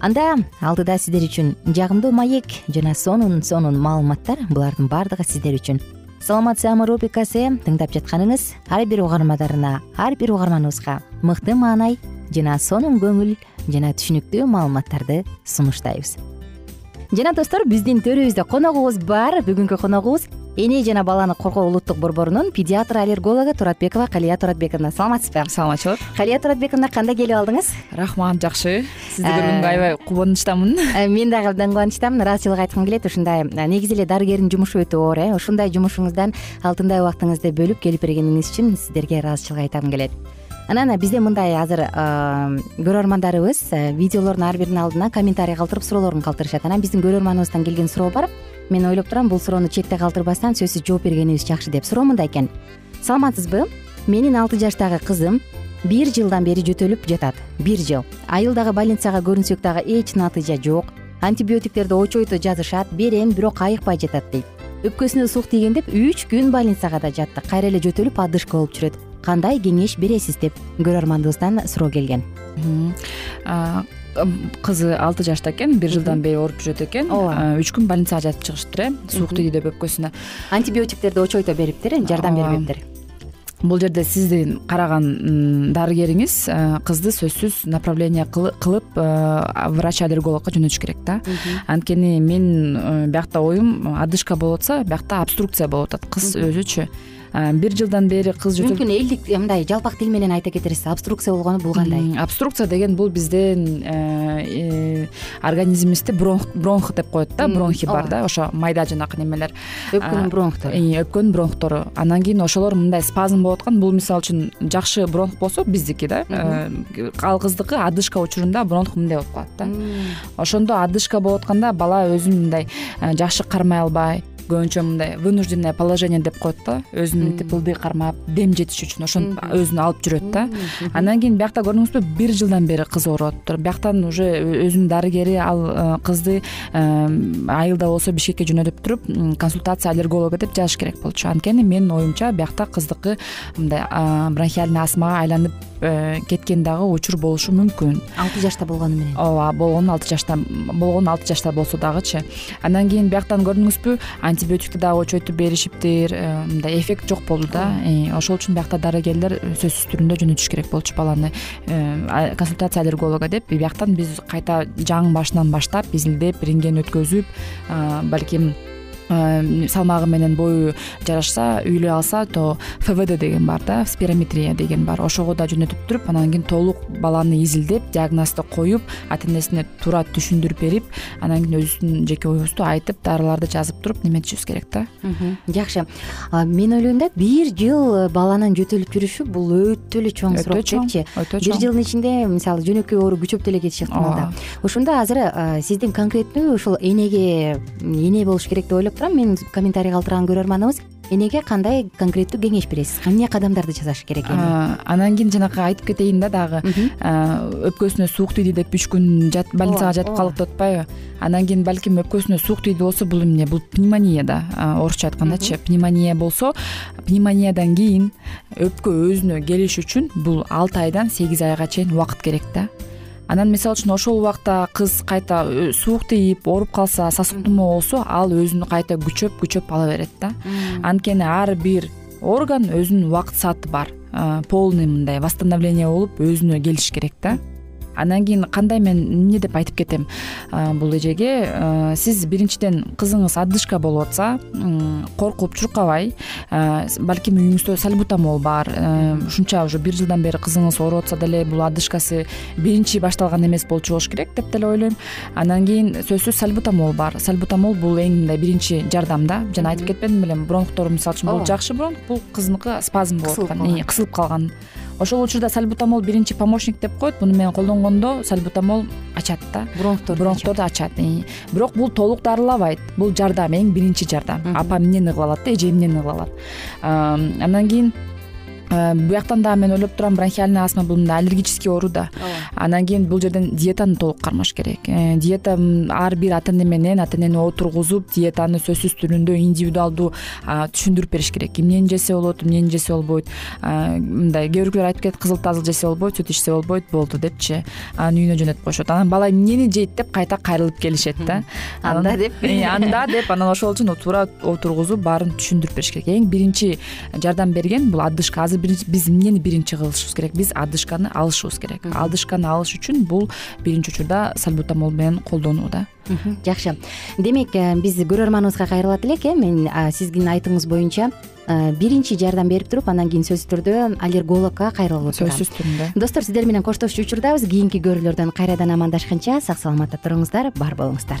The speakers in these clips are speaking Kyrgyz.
анда алдыда сиздер үчүн жагымдуу маек жана сонун сонун маалыматтар булардын баардыгы сиздер үчүн. Саламат саама рубрикасы тыңдап жатканыңыз ар бир угармандарына ар бир угарманыбызга мыкты маанай жана сонун көңүл жана түшүнүктүү маалыматтарды сунуштайбыз жана достор биздин төрүбүздө коногубуз бар. Бүгүнкү коногубуз эне жана баланы коргоо улуттук борборунун педиатр аллергологу туратбекова калия туратбековна. Саламатсызбы саламатчылык калия туратбековна кандай келип алдыңыз? Рахмат жакшы. Сизди көргөнгө э, аябай кубанычтамын. э, мен дагы абдан кубанычтамын. Ыраазычылык айткым келет ушундай э, негизи эле дарыгердин жумушу өтө оор э. Ушундай жумушуңуздан алтындай убактыңызды бөлүп келип бергениңиз үчүн сиздерге ыраазычылык айткым келет анан бизде мындай азыр көрөрмандарыбыз видеолордун ар биринин алдына комментарий калтырып суроолорун калтырышат. Анан биздин көрөрманыбыздан келген суроо бар. Мен ойлоп турам бул суроону четте калтырбастан сөзсүз жооп бергенибиз жакшы деп суроо мындай экен. Саламатсызбы менин алты жаштагы кызым бир жылдан бери жөтөлүп жатат. Бир жыл. Айылдагы больницага көрүнсөк дагы эч натыйжа жок. Антибиотиктерди очойто жазышат берем бирок айыкпай жатат дейт. Өпкөсүнө сук тийген деп үч күн больницага да жатты кайра эле жөтөлүп одышка болуп жүрөт кандай кеңеш бересиз деп көрөрмандыбыздан суроо келген. Кызы алты жашта экен бир жылдан бери ооруп жүрөт экен. Ооба. Үч күн больницага жатып чыгышыптыр э суук тийди деп өпкөсүнө антибиотиктерди очойто бериптир жардам бербептир бул жерде сиздин караган дарыгериңиз кызды сөзсүз направление кылып врач аллергологко жөнөтүш керек да. Анткени менин э, биякта оюм одышка болуп атса биякта обструкция болуп атат. Кыз өзүчү бир жылдан бери кыз жөтө мүмкүн элдик мындай жалпак тил менен айта кетерсиз обструкция болгону бул кандай обструкция деген бул биздин э, э, организмибизде бронх деп коет да бронхи бар да ошо майда жанакы немелер. Өпкөнүн бронхтору өпкөнүн бронхтору. Анан кийин ошолор мындай спазм болуп аткан бул мисалы үчүн жакшы бронх болсо биздики да э, ал кыздыкы одышка учурунда бронх мындай болуп калат да. Ошондо одышка болуп атканда бала өзүн мындай жакшы кармай албай көбүнчө мындай вынужденное положение деп коет да. Өзүн мынтип ылдый кармап дем жетиш үчүн ошентип өзүн алып жүрөт да. Андан кийин биякта көрдүңүзбү бир жылдан бери кыз ооруп атыптыр бияктан уже өзүнүн дарыгери ал э, кызды э, айылда болсо бишкекке жөнөтүп туруп консультация аллерголога деп жазыш керек болчу. Анткени менин оюмча биякта кыздыкы мындай бронхиальный астмага айланып э, кеткен дагы учур болушу мүмкүн. Алты жашта болгону менен. Ооба болгону алты жашта болгону алты жашта болсо дагычы. Андан кийин бияктан көрдүңүзбү антибиотикти дагы очойтуп беришиптир. Э, мындай эффект жок болду да. Ошол үчүн биякта дарыгерлер сөзсүз түрүндө жөнөтүш керек болчу баланы. Э, консультация аллерголога деп. Бияктан биз кайта жаңы башынан баштап изилдеп рентген өткөзүп балким салмагы менен бою жарашса үйлөй алса то фвд деген бар да спирометрия деген бар. Ошого да жөнөтүп туруп анан кийин толук баланы изилдеп диагнозду коюп ата энесине туура түшүндүрүп берип анан кийин өзүбүздүн жеке оюбузду айтып дарыларды жазып туруп неметишибиз керек да? Жакшы. Мен ойлойм да бир жыл баланын жөтөлүп жүрүшү бул өтө эле чоң суроо депчи өтө чоң. бир жылдын ичинде мисалы жөнөкөй оору күчөп деле кетиши ыктымал да. Ошондо азыр сиздин конкреттүү ушул энеге эне болуш керек деп ойлоп турам менин комментарий калтырган көрөрманыбыз энеге кандай конкреттүү кеңеш бересиз? Эмне кадамдарды жасаш керек эми? Анан кийин жанакы айтып кетейин да дагы. Өпкөсүнө суук тийди деп үч күн больницага жатып калдык деп атпайбы андан кийин балким өпкөсүнө суук тийди болсо бул эмне? Бул пневмония да орусча айткандачы пневмония болсо пневмониядан кийин өпкө өзүнө келиш үчүн бул алты айдан сегиз айга чейин убакыт керек да анан мисалы үчүн ошол убакта кыз кайта э, суук тийип ооруп калса сасык тумоо болсо ал өзүн кайта күчөп күчөп ала берет да. Анткени ар бир орган өзүнүн убакыт сааты бар. Полный мындай восстановление болуп өзүнө келиш керек да андан кийин кандай мен эмне деп айтып кетем? Бул эжеге сиз биринчиден кызыңыз одышка болуп атса коркуп чуркабай балким үйүңүздө сальбутамол бар. Ушунча уже бир жылдан бери кызыңыз ооруп атса деле бул одышкасы биринчи башталган эмес болчу болуш керек деп деле ойлойм. Андан кийин сөзсүз сальбутамол бар. Сальбутамол бул эң мындай биринчи жардам да жана айтып кетпедим белем бронхтор мисалы үчүн бул жакшы бронх бул кызыныкы спазм болуп аткан кысылып калган ошол учурда сальбутамол биринчи помощник деп коет. Муну менен колдонгондо сальбутамол ачат да. Бронхторду бронхторду ачат. Бирок бул толук дарылабайт. Бул жардам эң биринчи жардам. Апа эмнени кыла алат да эже эмнени кыла алат андан кийин бияктан дагы мен ойлоп турам бронхиальный астма бул мындай аллергический оору да андан кийин бул жерден диетаны толук кармаш керек. Э, диета ар бир ата эне менен ата энени отургузуп диетаны сөзсүз түрүндө индивидуалдуу түшүндүрүп бериш керек. Эмнени жесе болот эмнени жесе болбойт. Мындай кээ бирөөлөр айтып кетет кызыл тазыл жесе болбойт сүт ичсе болбойт болду депчи. Анан үйүнө жөнөтүп коюшат анан бала эмнени жейт деп кайта кайрылып келишет да. Анда деп. Э, анда деп анан ошол үчүн туура отургузуп баарын түшүндүрүп бериш керек. Эң биринчи жардам берген бул одышка азыр биз эмнени биринчи кылышыбыз керек? Биз одышканы алышыбыз керек. Одышканы алыш үчүн бул биринчи учурда сальбутамол менен колдонуу да. Жакшы. Демек э, биз көрөрманыбызга кайрылат элек э. Мен сиздин айтууңуз боюнча э, биринчи жардам берип туруп андан кийин сөзсүз түрдө аллергологко кайрылып отурам сөзсүз түрүндө достор сиздер менен коштошчу учурдабыз. Кийинки көрүүлөрдөн кайрадан амандашканча сак саламатта туруңуздар. Бар болуңуздар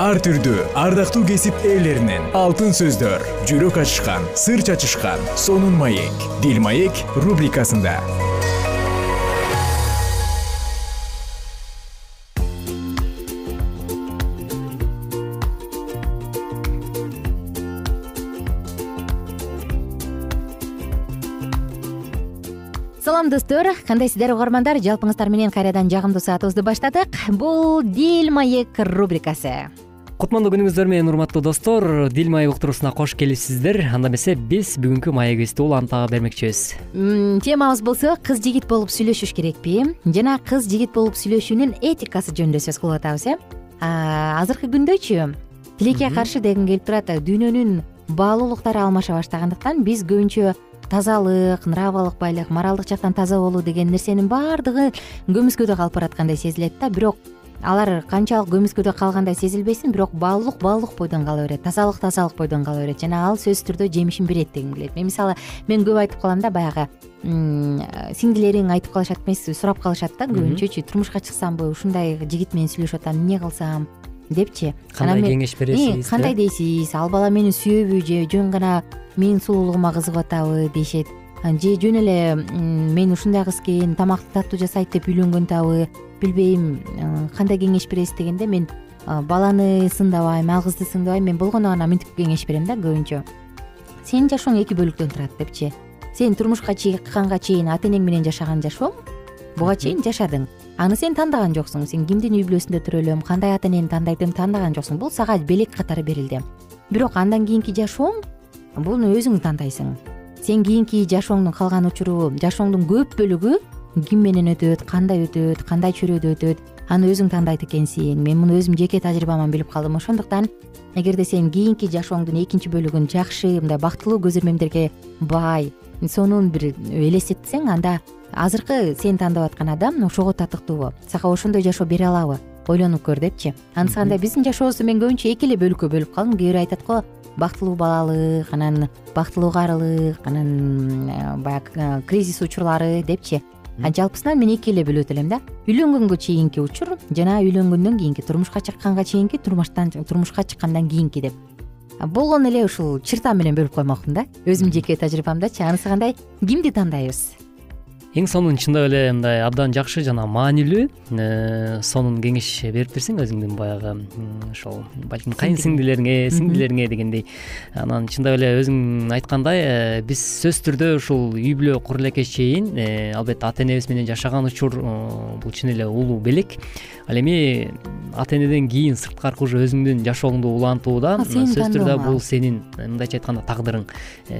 ар түрдүү ардактуу кесип ээлеринен алтын сөздөр жүрөк ачышкан сыр чачышкан сонун маек дил маек рубрикасында. Салам достор. Кандайсыздар угармандар? Жалпыңыздар менен кайрадан жагымдуу саатыбызды баштадык. Бул дил маек рубрикасы кутмандуу күнүңүздөр менен урматтуу достор дил маек уктуруусуна кош келипсиздер анда эмесе биз бүгүнкү маегибизди уланта бермекчибиз темабыз болсо кыз жигит болуп сүйлөшүш керекпи? Жана кыз жигит болуп сүйлөшүүнүн этикасы жөнүндө сөз кылып атабыз э? Азыркы күндөчү тилекке каршы дегим келип турат дүйнөнүн баалуулуктары алмаша баштагандыктан биз көбүнчө тазалык нравалык байлык моралдык жактан таза болуу деген нерсенин баардыгы көмүскөдө калып бараткандай сезилет да. Бирок алар канчалык көмүскөдө калгандай сезилбесин бирок баалуулук баалуулук бойдон кала берет тазалык тазалык бойдон кала берет. Жана ал сөзсүз түрдө жемишин берет дегим келет. Мен мисалы мен көп айтып калам да баягы сиңдилериң айтып калышат эмеспи сурап калышат да. Көбүнчөчү турмушка чыксамбы ушундай жигит менен сүйлөшүп атам эмне кылсам депчи? Кандай кеңеш бересиз кандай дейсиз? Ал бала мени сүйөбү же жөн гана менин сулуулугума кызыгып атабы дешет. Же жөн эле мен ушундай кыз экен тамакты таттуу жасайт деп үйлөнгөн атабы билбейм кандай кеңеш бересиз дегенде мен баланы сындабайм ал кызды сындабайм мен болгондо гана мынтип кеңеш берем да көбүнчө. Сенин жашооң эки бөлүктөн турат депчи. Сен турмушка чыкканга чейин ата энең менен жашаган жашооң буга чейин жашадың. Аны сен тандаган жоксуң. Сен кимдин үй бүлөсүндө төрөлөм кандай ата энени тандайтымды тандаган жоксуң. Бул сага белек катары берилди. Бирок андан кийинки жашооң буну өзүң тандайсың. Сен кийинки жашооңдун калган учуру жашооңдун көп бөлүгү ким менен өтөт кандай өтөт кандай чөйрөдө өтөт аны өзүң тандайт экенсиң. Мен муну өзүмдүн жеке тажрыйбаман билип калдым. Ошондуктан эгерде сен кийинки жашооңдун экинчи бөлүгүн жакшы мындай бактылуу көз бай сонун бир элестетсең анда азыркы сен тандап аткан адам ошого татыктуубу. Сага ошондой жашоо бере алабы ойлонуп көр депчи. Анысы кандай биздин жашообузду мен көбүнчө эки эле бөлүккө бөлүп калдым. Кээ бирөө айтат го бактылуу балалык анан бактылуу карылык анан э, баягы э, кризис учурлары депчи жалпысынан мен эки эле бөлөт элем да. Үйлөнгөнгө чейинки учур жана үйлөнгөндөн кийинки турмушка чыкканга чейинки турмуштан турмушка чыккандан кийинки деп. Болгону эле ушул чырта менен бөлүп коймокмун да. Өзүмдүн жеке тажрыйбамдачы анысы кандай? Кимди тандайбыз эң сонун чындап эле мындай абдан жакшы жана маанилүү э, сонун кеңеш бериптирсиң өзүңдүн баягы ошол балким кайын сиңдилериңе сиңдилериңе дегендей. Анан чындап эле өзүң айткандай э, биз сөзсүз түрдө ушул үй бүлө кура элекке чейин э, албетте ата энебиз менен жашаган учур бул чын эле улуу белек. Ал эми ата энеден кийин сырткаркы уже өзүңдүн жашооңду улантууда сөзсүз түрдө бул сенин мындайча айтканда тагдырың.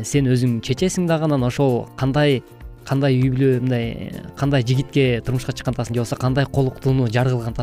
Сен өзүң чечесиң дагы анан ошол кандай кандай үй бүлө мындай кандай жигитке турмушка чыккан атасың же болбосо кандай колуктууну жар кылган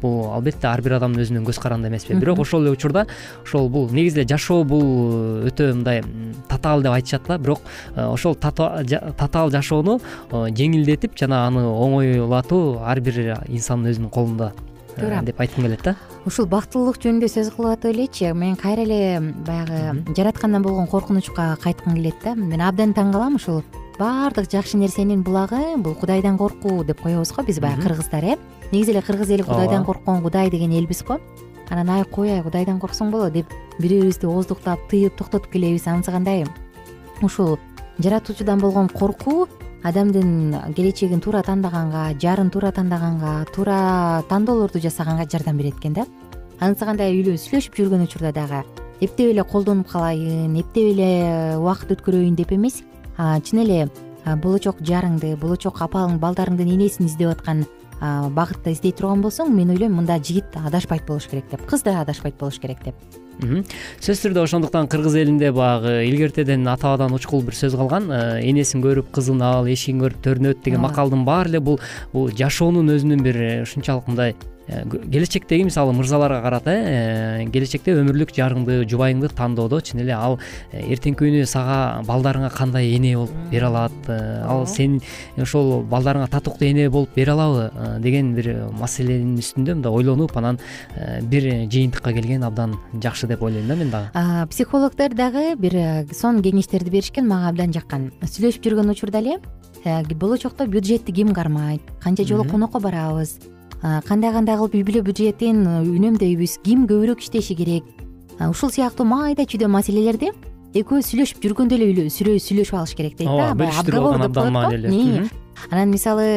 бул албетте ар бир адамдын өзүнүн көз каранды эмеспи. Бирок ошол эле учурда ошол бул негизи эле жашоо бул өтө мындай татаал деп айтышат да бирок э, ошол татаал жашоону э, жеңилдетип жана аны оңойлатуу ар бир инсандын өзүнүн колунда туура деп айткым келет да. Ушул бактылуулук жөнүндө сөз кылып атып элечи мен кайра эле баягы жараткандан болгон коркунучка кайткым келет да. Мен абдан таң калам ушул баардык жакшы нерсенин булагы бул кудайдан коркуу деп коебуз го биз баягы кыргыздар э? Негизи эле кыргыз эли кудайдан корккон кудай деген элбиз го. Анан ай кой ай кудайдан корксоң болот деп бири бирибизди ооздуктап тыйып токтотуп келебиз анысы кандай? Ушул жаратуучудан болгон коркуу адамдын келечегин туура тандаганга жарын туура тандаганга туура тандоолорду жасаганга жардам берет экен да. Анысы кандай? Сүйлөшүп жүргөн учурда дагы. Эптеп эле колдонуп калайын эптеп эле убакыт өткөрөйүн деп эмес чын эле болочок жарыңды болочок апаң балдарыңдын энесин издеп аткан багытта издей турган болсоң мен ойлойм мында жигит адашпайт болуш керек деп кыз да адашпайт болуш керек деп. Сөзсүз түрдө ошондуктан кыргыз элинде баягы илгертеден ата бабадан учкул бир сөз калган. Э, энесин көрүп кызын ал эшигин көрүп төрүнөт деген макалдын баары эле бул бул жашоонун өзүнүн бир э, ушунчалык мындай келечектеги мисалы мырзаларга карата э келечекте өмүрлүк жарыңды жубайыңды тандоодо. Чын эле ал э, эртеңки күнү сага балдарыңа кандай эне болуп бере алат э, ал сен ошол балдарыңа татыктуу эне болуп бере алабы деген бир маселенин үстүндө мындай ойлонуп анан бир жыйынтыкка келген абдан жакшы деп ойлойм да мен дагы. Психологдор дагы бир сонун кеңештерди беришкен мага абдан жаккан. Сүйлөшүп жүргөн учурда эле болочокто бюджетти ким кармайт? Канча жолу конокко барабыз кандай кандай кылып үй бүлө бюджетин үнөмдөйбүз ким көбүрөөк иштеши керек? Ушул сыяктуу майда чүйдө маселелерди экөөбүз сүйлөшүп жүргөндө эле сүйлөшүп алыш керек дейт да. Ооба бөлүштүрүп алган абдан маанилүү. анан мисалы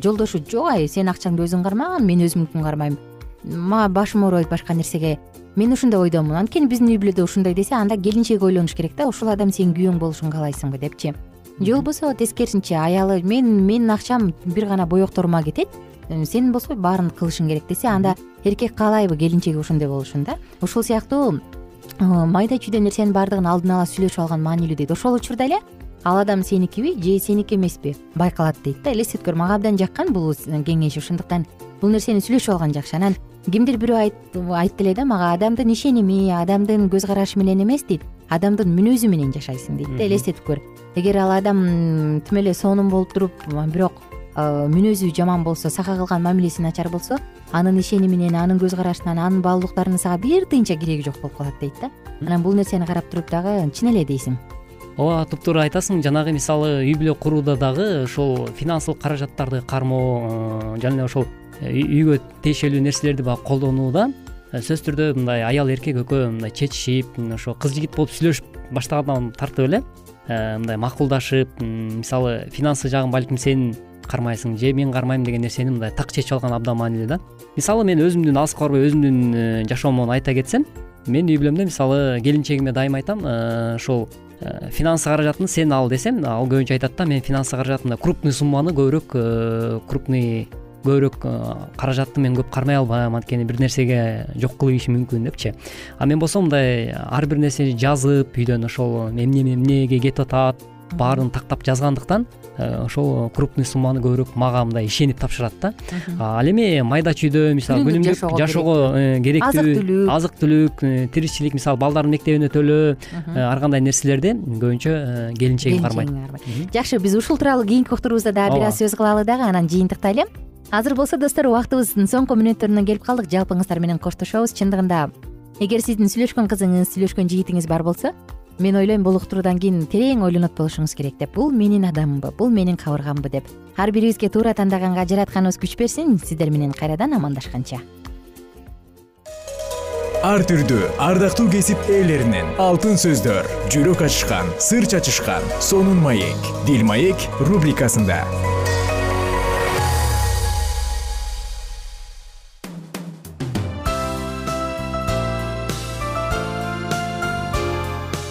жолдошу жок ай сен акчаңды өзүң карма мен өзүмдүкүн кармайм? Мага башым оорубайт башка нерсеге. Мен ушундай ойдомун анткени биздин үй бүлөдө ушундай десе анда келинчеги ойлонуш керек да ушул адам сенин күйөөң болушун каалайсыңбы депчи? Же болбосо тескерисинче аялы мен менин акчам бир гана боекторума кетет Э, сен болсо баарын кылышың керек десе анда эркек каалайбы келинчеги ошондой болушун да. Ушул сыяктуу э, майда чүйдө нерсенин баардыгын алдын ала сүйлөшүп алган маанилүү дейт ошол учурда эле ал адам сеникиби же сеники эмеспи байкалат дейт да. Элестеткөр мага абдан жаккан бул кеңеш ошондуктан бул нерсени сүйлөшүп алган жакшы. Анан кимдир бирөө айтты эле да мага адамдын ишеними адамдын көз карашы менен эмес дейт. Адамдын мүнөзү менен жашайсың дейт да элестетип көр эгер ал адам тим эле сонун болуп туруп бирок Э, мүнөзү жаман болсо сага кылган мамилеси начар болсо анын ишениминен анын көз карашынан анын баалуулуктарынан сага бир тыйынча кереги жок болуп калат дейт да. Анан бул нерсени карап туруп дагы чын эле дейсиң. Ооба туптуура айтасың жанагы мисалы үй бүлө курууда дагы ошол финансылык каражаттарды кармоо э, жана эле ошол э, үйгө тиешелүү нерселерди баягы колдонууда сөзсүз түрдө мындай аял эркек экөө мындай чечишип ошо кыз жигит болуп сүйлөшүп баштагандан тартып эле мындай макулдашып мисалы финансы жагын балким сен кармайсың же мен кармайм деген нерсени мындай так чечип алган абдан маанилүү да. Мисалы мен өзүмдүн алыска барбай өзүмдүн э, жашоомон айта кетсем мен үй бүлөмдө мисалы келинчегиме дайыма айтам ушул э, э, финансы каражатын сен ал десем ал көбүнчө айтат да мен финансы каражатында крупный сумманы көбүрөөк крупный көбүрөөк каражатты мен көп кармай албайм анткени бир нерсеге жок кылып ийиши мүмкүн депчи. А мен болсо мындай ар бир нерсени жазып үйдөн ошол эмне эмнеге кетип атат баарын тактап жазгандыктан Э, ошол крупный сумманы көбүрөөк мага мындай ишенип тапшырат да. Ал эми майда чүйдө мисалы күнүмдүк жашоого керектүү азык түлүк азык түлүк э, тиричилик мисалы балдардын мектебине төлөө э, ар кандай нерселерди көбүнчө келинчегим кармайт жакшы биз ушул тууралуу кийинки уктуруубузда дагы бир аз сөз кылалы дагы анан жыйынтыктайлы азыр болсо достор убактыбыздын соңку мүнөттөрүнө келип калдык. Жалпыңыздар менен коштошобуз. Чындыгында эгер сиздин сүйлөшкөн кызыңыз сүйлөшкөн жигитиңиз бар болсо мен ойлойм бул уктуруудан кийин терең ойлонот болушуңуз керек деп. Бул менин адамымбы бул менин кабыргамбы деп. Ар бирибизге туура тандаганга жаратканыбыз күч берсин сиздер менен кайрадан амандашканча. Ар түрдүү ардактуу кесип ээлеринен алтын сөздөр жүрөк ачышкан сыр чачышкан сонун маек дил маек рубрикасында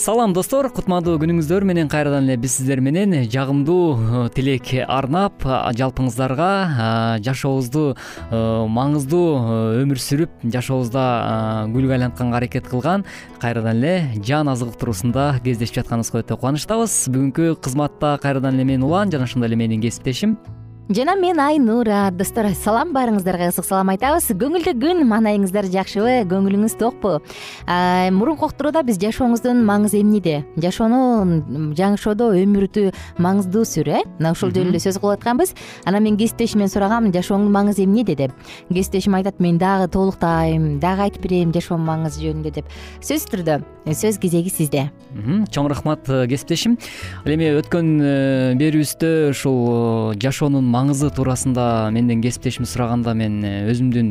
салам достор. Кутмандуу күнүңүздөр. Менен кайрадан эле биз сиздер менен жагымдуу э, тилек арнап жалпыңыздарга жашообузду э, маңыздуу өмүр сүрүп жашообузда гүлгө айлантканга аракет кылган кайрадан эле жан азык уктуруусунда кездешип жатканыбызга өтө кубанычтабыз. Бүгүнкү кызматта кайрадан эле мен улан жана ошондой эле менин кесиптешим жана мен айнура достор салам баарыңыздарга ысык салам айтабыз. Көңүлдүү күн маанайыңыздар жакшыбы көңүлүңүз токпу. Мурунку уктурууда биз жашооңуздун маңызы эмнеде? Жашоону жашоодо өмүрдү маңыздуу сүр э мына ушул жөнүндө сөз кылып атканбыз. Анан мен кесиптешимден сурагам жашооңдун маңызы эмнеде деп. Кесиптешим айтат мен дагы толуктайм дагы айтып берейин жашоонун маңызы жөнүндө деп сөзсүз түрдө. Сөз кезеги сизде. Чоң рахмат э, кесиптешим. Ал эми өткөн э, берүүбүздө ушул э, жашоонун маңызы туурасында менден кесиптешим сураганда мен э, өзүмдүн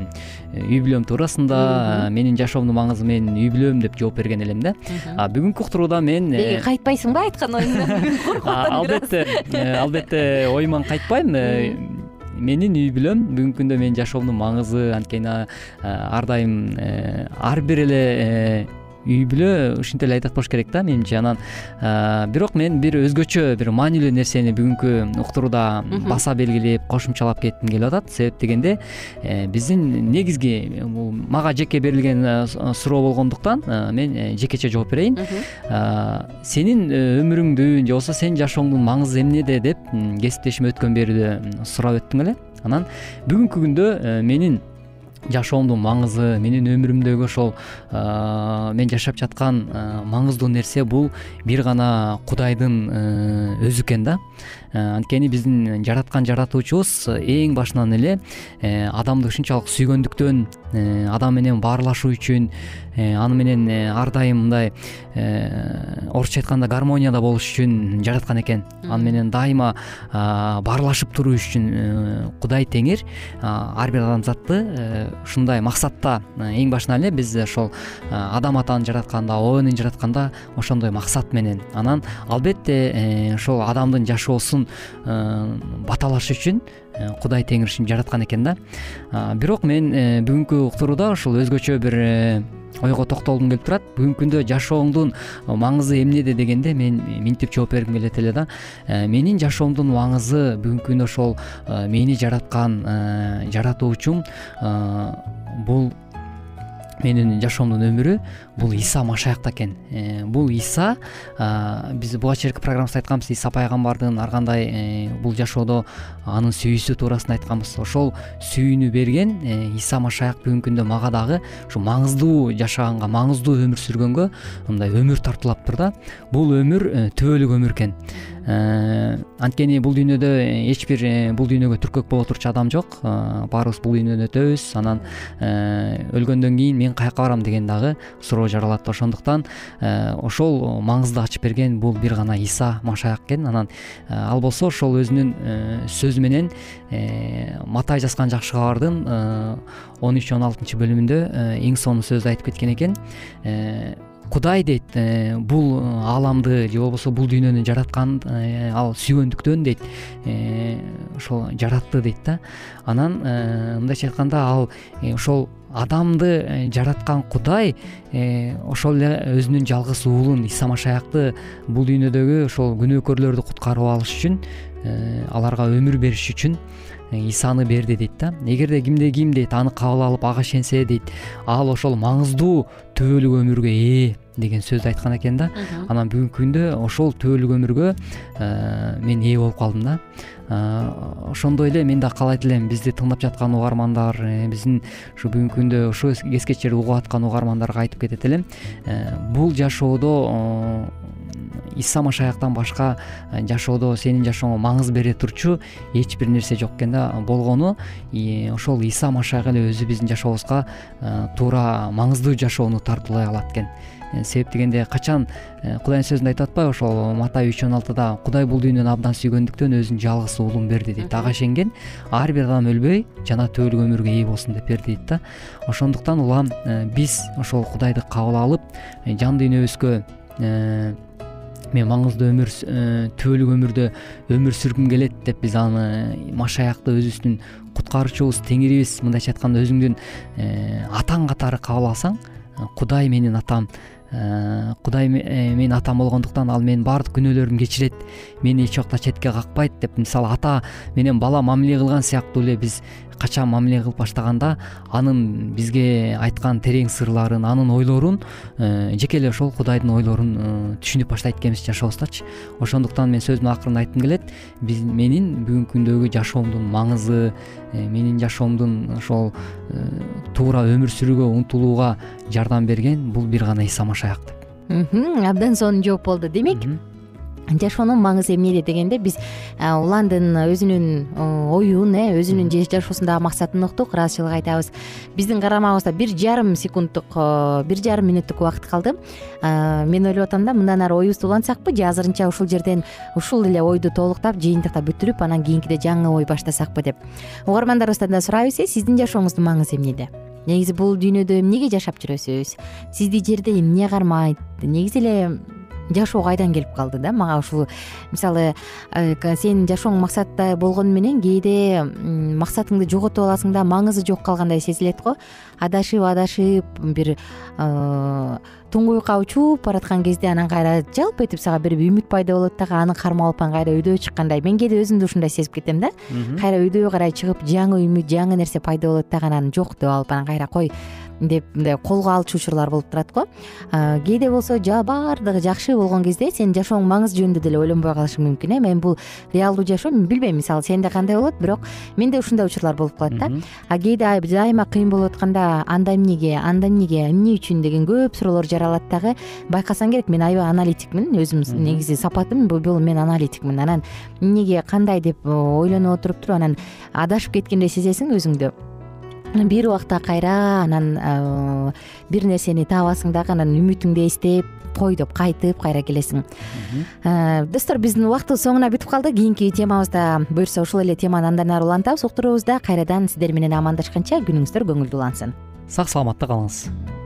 э, үй бүлөм туурасында э, менин жашоомдун маңызы менин үй бүлөм деп жооп берген элем да. А бүгүнкү уктурууда мен деги кайтпайсыңбы айткан оюңдан албетте албетте оюман кайтпайм менин үй бүлөм бүгүнкү күндө менин жашоомдун маңызы анткени ар дайым ар бир эле үй бүлө ушинтип эле айтат болуш керек да менимче анан бирок мен бир өзгөчө бир маанилүү нерсени бүгүнкү уктурууда баса белгилеп кошумчалап кетким келип атат. Себеп дегенде э, биздин негизги бул мага жеке берилген э, суроо болгондуктан э, мен жекече жооп берейин. Сенин өмүрүңдү же болбосо сенин жашооңдун маңызы эмнеде деп кесиптешим өткөн берүүдө сурап өттүң эле. Анан бүгүнкү күндө менин жашоомдун маңызы менин өмүрүмдөгү ошол мен жашап жаткан маңыздуу нерсе бул бир гана кудайдын өзү экен да. Анткени биздин жараткан жаратуучубуз эң башынан эле э, адамды ушунчалык сүйгөндүктөн э, адам менен баарлашуу үчүн э, аны менен ар дайым мындай орусча айтканда гармонияда болуш үчүн жараткан экен. Аны менен дайыма баарлашып туруш үчүн кудай теңир. Ар бир адамзатты ушундай максатта эң башынан эле биз ошол адам атаны жаратканда обонин жаратканда ошондой максат менен. Анан албетте ошол адамдын жашоосун Э, баталаш үчүн э, кудай теңир ушинтип жараткан экен да. Бирок мен э, бүгүнкү уктурууда ушул өзгөчө бир ойго токтолгум келип турат. Бүгүнкү күндө жашооңдун маңызы эмнеде? дегенде мен минтип жооп бергим келет эле да. Менин жашоомдун маңызы бүгүнкү күндө ошол мени жараткан жаратуучум бул менин жашоомдун өмүрү бул иса машаякта экен. Э, бул иса биз буга чейинки программабызда айтканбыз иса пайгамбардын ар кандай э, бул жашоодо анын сүйүүсү туурасында айтканбыз. Ошол сүйүүнү берген э, иса машаяк бүгүнкү күндө мага дагы ушу маңыздуу жашаганга маңыздуу өмүр сүргөнгө мындай өмүр тартуулаптыр да. Бул өмүр түбөлүк өмүр экен. Анткени бул дүйнөдө эч бир бул дүйнөгө түркөк боло турчу адам жок. Баарыбыз бул дүйнөдөн өтөбүз анан өлгөндөн кийин мен каяка барам деген дагы суроо жаралат ошондуктан э, ошол маңызды ачып берген бул бир гана иса машаяк экен. Анан э, ал болсо ошол өзүнүн э, менен матай жазган жакшы кабардын он үч он алтынчы бөлүмүндө эң сонун сөздү айтып кеткен экен. Кудай дейт бул ааламды же болбосо бул дүйнөнү жараткан ал сүйгөндүктөн дейт ошол жаратты дейт да. Анан мындайча айтканда ал ошол адамды э, жараткан кудай э, ошол эле өзүнүн жалгыз уулун иса машаякты бул дүйнөдөгү ошол күнөөкөрлөрдү куткарып алыш үчүн э, аларга өмүр бериш үчүн исаны берди дейт да. Эгерде кимде ким дейт аны кабыл алып ага ишенсе дейт ал ошол маңыздуу түбөлүк өмүргө ээ деген сөздү айткан экен да. Анан бүгүнкү күндө ошол түбөлүк өмүргө мен ээ болуп калдым да. Ошондой эле мен да каалайт элем. Бизди тыңдап жаткан угармандар э, биздин ушу бүгүнкү күндө ушул кескечтер угуп аткан угармандарга айтып кетет элем. Э, бул жашоодо иса машаяктан башка э, жашоодо сенин жашооңо маңыз бере турчу эч бир нерсе жок экен да болгону. Ошол иса машаяк эле өзү биздин жашообузга туура маңыздуу жашоону тартуулай алат экен. Э, себеп дегенде качан э, кудайдын сөзүндө айтып атпайбы ошол матай үч он алтыда кудай бул дүйнөнү абдан сүйгөндүктөн өзүнүн жалгыз уулун берди дейт ага ишенген ар бир адам өлбөй жана түбөлүк өмүргө ээ болсун деп берди дейт да. Ошондуктан улам э, биз ошол кудайды кабыл алып жан дүйнөбүзгө мен маңыздуу өмүр түбөлүк өмүрдө өмүр сүргүм келет деп биз аны машаякты өзүбүздүн куткаруучубуз теңирибиз мындайча айтканда өзүңдүн атаң катары кабыл алсаң кудай менин атам. Кудай э, менин атам болгондуктан ал менин баардык күнөөлөрүмдү кечирет мени эч убакта четке какпайт деп. Мисалы ата менен бала мамиле кылган сыяктуу эле биз качан мамиле кылып баштаганда анын бизге айткан терең сырларын анын ойлорун э, жеке эле ошол кудайдын ойлорун э, түшүнүп баштайт экенбиз жашообуздачы ошондуктан мен сөзүмдүн акырында айткым келет. Менин бүгүнкү күндөгү жашоомдун маңызы э, менин жашоомдун ошол туура өмүр сүрүүгө умтулууга жардам берген бул бир гана иса машаяк деп абдан сонун жооп болду демек жашоонун маңызы эмнеде дегенде биз уландын өзүнүн оюн э өзүнүн жашоосундагы максатын уктук ыраазычылык айтабыз. Биздин карамагыбызда бир жарым секунддук бир жарым мүнөттүк убакыт калды. Мен ойлоп атам да мындан ары оюбузду улантсакпы же азырынча ушул жерден ушул эле ойду толуктап жыйынтыктап бүтүрүп анан кийинкиде жаңы ой баштасакпы деп. Угармандарыбыздан да сурайбыз э сиздин жашооңуздун маңызы эмнеде? Негизи бул дүйнөдө эмнеге жашап жүрөсүз? Сизди жерде эмне кармайт? Негизи эле жашоо кайдан келип калды да? Мага ушул мисалы э, сенин жашооң максатта болгону менен кээде максатыңды жоготуп аласың да маңызы жок калгандай сезилет го. Адашып адашып бир э, туңгуюкка учуп бараткан кезде анан кайра жалп этип сага бир үмүт пайда болот дагы аны кармап алып анан кайра өйдө чыккандай. Мен кээде өзүмдү ушундай сезип кетем да. Кайра өйдөгө карай чыгып жаңы үмүт жаңы нерсе пайда болот дагы анан жок деп алып анан кайра кой деп мындай колго алчу учурлар болуп турат го. Кээде болсо баардыгы жакшы болгон кезде сен жашооң маңызы жөнүндө деле ойлонбой калышың мүмкүн э? Мен бул реалдуу жашоо мен билбейм. Мисалы сенде кандай болот? Бирок менде ушундай учурлар болуп калат да. А кээде дайыма кыйын болуп атканда анда эмнеге анда эмнеге эмне үчүн деген көп суроолор жаралат дагы. Байкасаң керек мен аябай аналитикмин өзүм негизи сапатым бул мен аналитикмин. Анан эмнеге кандай деп ойлонуп отуруп туруп анан адашып кеткендей сезесиң өзүңдү бир убакта кайра анан э, бир нерсени таабасың дагы анан үмүтүңдү эстеп кой деп кайтып кайра келесиң. Э, достор биздин убактыбыз соңуна бүтүп калды. Кийинки темабызда буюрса ушул эле теманы андан ары улантабыз. Уктуруубузда кайрадан сиздер менен амандашканча күнүңүздөр көңүлдүү улансын сак саламатта калыңыз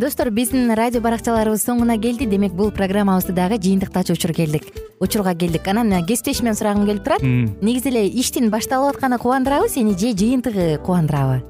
достор биздин радио баракчаларыбыз соңуна келди. Демек бул программабызды дагы жыйынтыктачу учур келдик. Учурга келдик. Анан кесиптешимден сурагым келип турат. Негизи эле иштин башталып атканы кубандырабы сени же жыйынтыгы кубандырабы